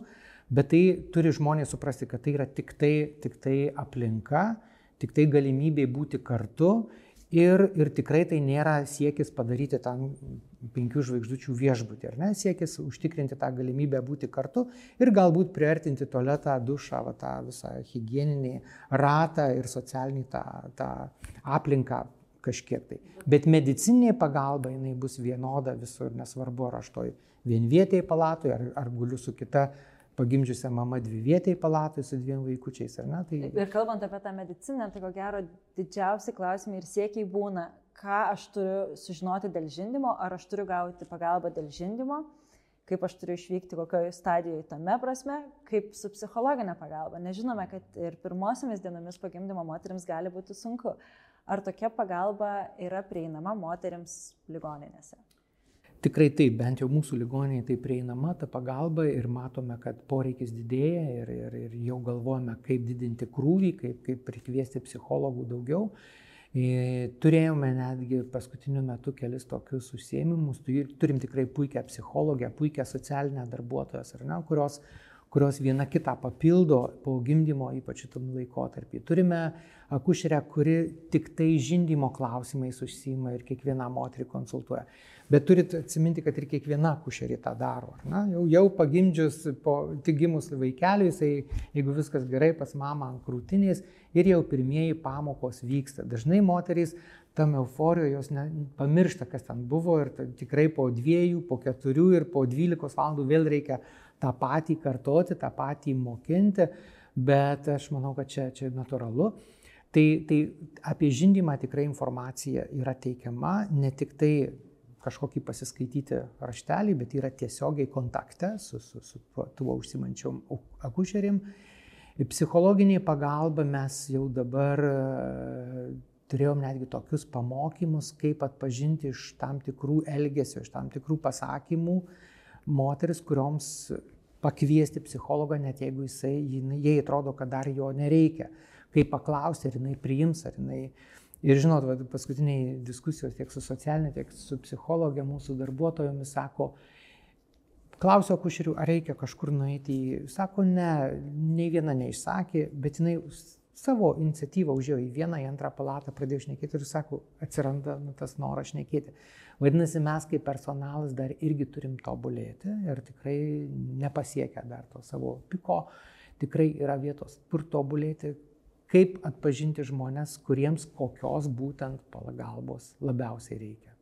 Speaker 3: bet tai turi žmonės suprasti, kad tai yra tik tai, tik tai aplinka, tik tai galimybė būti kartu ir, ir tikrai tai nėra siekis padaryti tam penkių žvaigždučių viešbutį, ar ne, siekis užtikrinti tą galimybę būti kartu ir galbūt priartinti tualetą, dušą, va, tą visą hygieninį ratą ir socialinį tą, tą aplinką kažkiek tai. Bet medicinė pagalba jinai bus vienoda visur, nesvarbu, ar aš toj vienvietėje palatoje, ar, ar guliu su kita pagimdžiusią mamą dvi vietėje palatoje su dviem vaikučiais, ar ne? Tai...
Speaker 1: Ir kalbant apie tą mediciną, tai ko gero didžiausi klausimai ir siekiai būna, ką aš turiu sužinoti dėl žindimo, ar aš turiu gauti pagalbą dėl žindimo, kaip aš turiu išvykti kokioje stadijoje tame prasme, kaip su psichologinė pagalba. Nežinome, kad ir pirmosiomis dienomis pagimdymo moteriams gali būti sunku. Ar tokia pagalba yra prieinama moteriams ligoninėse?
Speaker 3: Tikrai taip, bent jau mūsų ligoninėje tai prieinama ta pagalba ir matome, kad poreikis didėja ir, ir, ir jau galvojame, kaip didinti krūvį, kaip, kaip prikviesti psichologų daugiau. Turėjome netgi paskutiniu metu kelis tokius užsiemimus, turim tikrai puikią psichologę, puikią socialinę darbuotoją, ne, kurios, kurios viena kitą papildo po gimdymo, ypač šitam laikotarpį. Turime akušerę, kuri tik tai žindymo klausimais užsima ir kiekvieną moterį konsultuoja. Bet turit atsiminti, kad ir kiekviena akušerė tą daro. Na, jau, jau pagimdžius, po, tik gimus vaikeliui, jisai, jeigu viskas gerai, pas mamą ant krūtinės ir jau pirmieji pamokos vyksta. Dažnai moterys tam euforijoje jos ne, pamiršta, kas ten buvo ir tikrai po dviejų, po keturių ir po dvylikos valandų vėl reikia tą patį kartoti, tą patį mokinti, bet aš manau, kad čia, čia natūralu. Tai, tai apie žindymą tikrai informacija yra teikiama, ne tik tai kažkokį pasiskaityti raštelį, bet yra tiesiogiai kontakte su, su, su tuo, tuo užsimančiom akušerim. Psichologiniai pagalba mes jau dabar e, turėjom netgi tokius pamokymus, kaip atpažinti iš tam tikrų elgesio, iš tam tikrų pasakymų moteris, kurioms pakviesti psichologą, net jeigu jisai, jai atrodo, kad dar jo nereikia. Kaip paklausti, ar jinai priims, ar jinai Ir žinot, va, paskutiniai diskusijos tiek su socialinė, tiek su psichologė mūsų darbuotojomis sako, klausiau akušerių, ar reikia kažkur nueiti. Sako, ne, nei viena neišsakė, bet jinai savo iniciatyvą užėjo į vieną, į antrą palatą, pradėjo šnekėti ir sako, atsiranda nu, tas noras šnekėti. Vadinasi, mes kaip personalas dar irgi turim tobulėti ir tikrai nepasiekę dar to savo piko, tikrai yra vietos, kur tobulėti, kaip atpažinti žmonės, kuriems kokios būtent pagalbos labiausiai reikia.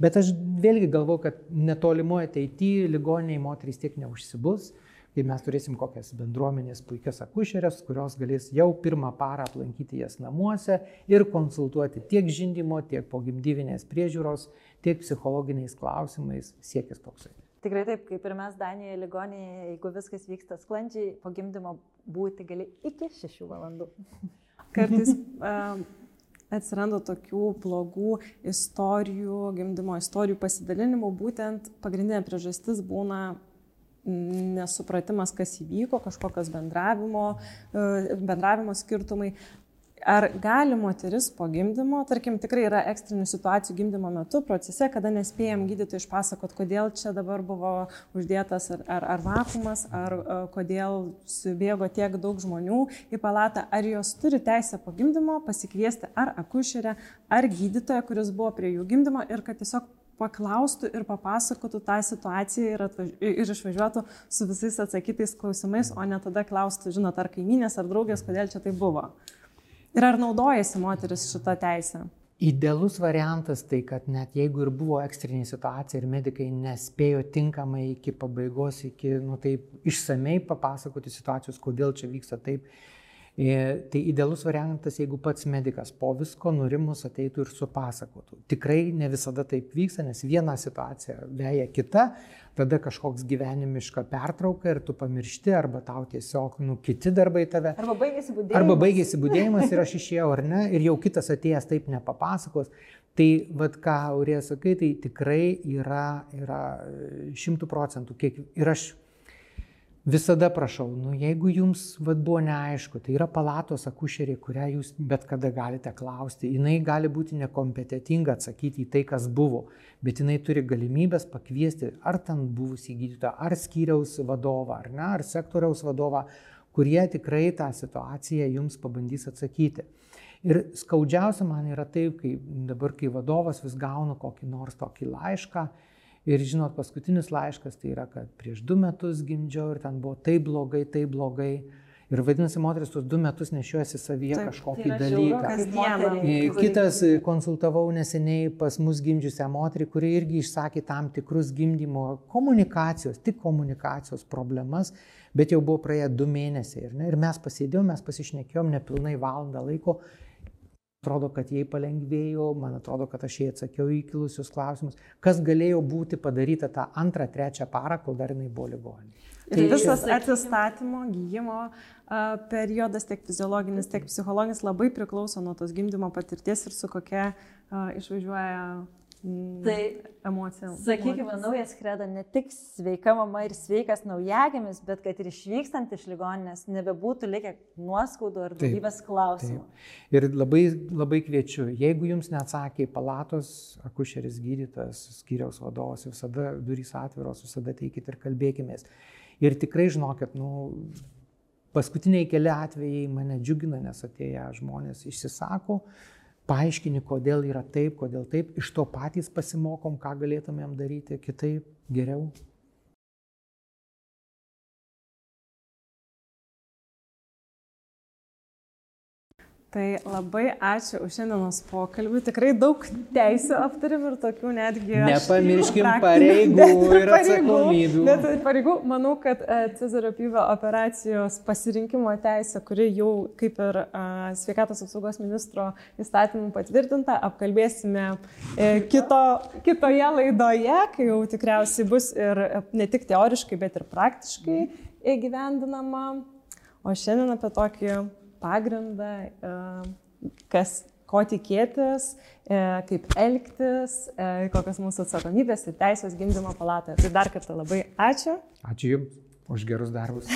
Speaker 3: Bet aš vėlgi galvoju, kad netolimoje ateityje ligoniniai moterys tiek neužsibus, kai mes turėsim kokias bendruomenės puikias akušerės, kurios galės jau pirmą parą aplankyti jas namuose ir konsultuoti tiek žindimo, tiek pogimdyvinės priežiūros, tiek psichologiniais klausimais siekis toksai.
Speaker 1: Tikrai taip, kaip ir mes Danijoje ligonėje, jeigu viskas vyksta sklandžiai, po gimdymo būti gali iki 6 valandų.
Speaker 2: Kartais um, atsiranda tokių blogų istorijų, gimdymo istorijų pasidalinimų, būtent pagrindinė priežastis būna nesupratimas, kas įvyko, kažkokios bendravimo, e, bendravimo skirtumai. Ar gali moteris po gimdymo, tarkim, tikrai yra ekstrinių situacijų gimdymo metu, procese, kada nespėjom gydytojui išpasakot, kodėl čia dabar buvo uždėtas ar, ar, ar vakumas, ar e, kodėl subėgo tiek daug žmonių į palatą, ar jos turi teisę po gimdymo pasikviesti ar akušerę, ar gydytoją, kuris buvo prie jų gimdymo ir kad tiesiog paklaustų ir papasakotų tą situaciją ir, atvaž... ir išvažiuotų su visais atsakytais klausimais, o ne tada klaustų, žinot, ar kaiminės, ar draugės, kodėl čia tai buvo. Ir ar naudojasi moteris šitą teisę?
Speaker 3: Idealus variantas tai, kad net jeigu ir buvo ekstrinė situacija ir medikai nespėjo tinkamai iki pabaigos, iki, nu taip, išsamei papasakoti situacijos, kodėl čia vyksta taip, tai idealus variantas, jeigu pats medicas po visko nurimus ateitų ir supasakotų. Tikrai ne visada taip vyksta, nes viena situacija veja kita, tada kažkoks gyvenimiška pertrauka ir tu pamiršti, arba tau tiesiog, nu, kiti darbai tave.
Speaker 1: Arba baigėsi būdėjimas.
Speaker 3: Arba baigėsi būdėjimas ir aš išėjau, ar ne, ir jau kitas atėjęs taip nepapasakos. Tai, vad ką Aurė sakai, tai tikrai yra, yra šimtų procentų. Kiek, ir aš Visada prašau, nu, jeigu jums vat, buvo neaišku, tai yra palatos akušerė, kurią jūs bet kada galite klausti. Jis gali būti nekompetitinga atsakyti į tai, kas buvo, bet jinai turi galimybės pakviesti ar ten buvusį gydytoją, ar skyriaus vadovą, ar ne, ar sektoriaus vadovą, kurie tikrai tą situaciją jums pabandys atsakyti. Ir skaudžiausia man yra taip, kai dabar, kai vadovas vis gauna kokį nors tokį laišką, Ir žinot, paskutinis laiškas tai yra, kad prieš du metus gimdžiau ir ten buvo taip blogai, taip blogai. Ir vadinasi, moteris tuos du metus nešiuosi savyje Taip, kažkokį tai dalyką. Kitas konsultavau neseniai pas mus gimdžiusią moterį, kuri irgi išsakė tam tikrus gimdymo komunikacijos, tik komunikacijos problemas, bet jau buvo praėję du mėnesiai. Ir, ne, ir mes pasėdėjom, mes pasišnekėjom nepilnai valandą laiko atrodo, kad jai palengvėjo, man atrodo, kad aš jai atsakiau į kilusius klausimus, kas galėjo būti padaryta tą antrą, trečią parą, kol dar jinai buvo ligoninė.
Speaker 2: Ir tai visas atsistatymo, gyjimo periodas, tiek fiziologinis, tiek psichologinis, labai priklauso nuo tos gimdymo patirties ir su kokia išvažiuoja
Speaker 1: Tai
Speaker 2: emocijom.
Speaker 1: Sakykime, naujas kredo ne tik sveika mama ir sveikas naujagimis, bet kad ir išvykstant iš ligoninės nebebūtų likę nuoskaudų ar daugybės klausimų.
Speaker 3: Taip. Ir labai, labai kviečiu, jeigu jums neatsakė palatos, akušeris gydytas, skyriaus vadovas, visada durys atviros, visada teikit ir kalbėkime. Ir tikrai žinokit, nu, paskutiniai keli atvejai mane džiugina, nes atėję žmonės išsisako, paaiškini, kodėl yra taip, kodėl taip, iš to patys pasimokom, ką galėtumėm daryti kitaip, geriau.
Speaker 2: Tai labai ačiū už šiandienos pokalbį. Tikrai daug teisų aptarim ir tokių netgi.
Speaker 3: Nepamirškim pareigų ir atsakomybių.
Speaker 2: Net pareigų, manau, kad e, Cezario pyvo operacijos pasirinkimo teisė, kuri jau kaip ir uh, sveikatos apsaugos ministro įstatymų patvirtinta, apkalbėsime e, kito, kitoje laidoje, kai jau tikriausiai bus ir ne tik teoriškai, bet ir praktiškai įgyvendinama. O šiandien apie tokį pagrindą, e, kas, ko tikėtis, e, kaip elgtis, e, kokios mūsų atsakomybės ir teisės gimdymo palatoje. Tai dar kartą labai ačiū.
Speaker 3: Ačiū Jums už gerus darbus.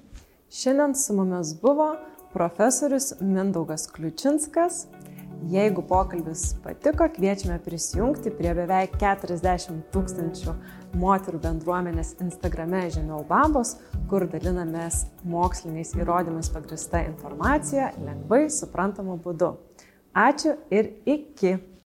Speaker 2: Šiandien su mumis buvo profesorius Mindaugas Kliučinskas. Jeigu pokalbis patiko, kviečiame prisijungti prie beveik 40 tūkstančių moterų bendruomenės Instagrame Žemiau Bambos, kur dalinamės moksliniais įrodymais pagrista informacija lengvai suprantamu būdu. Ačiū ir iki.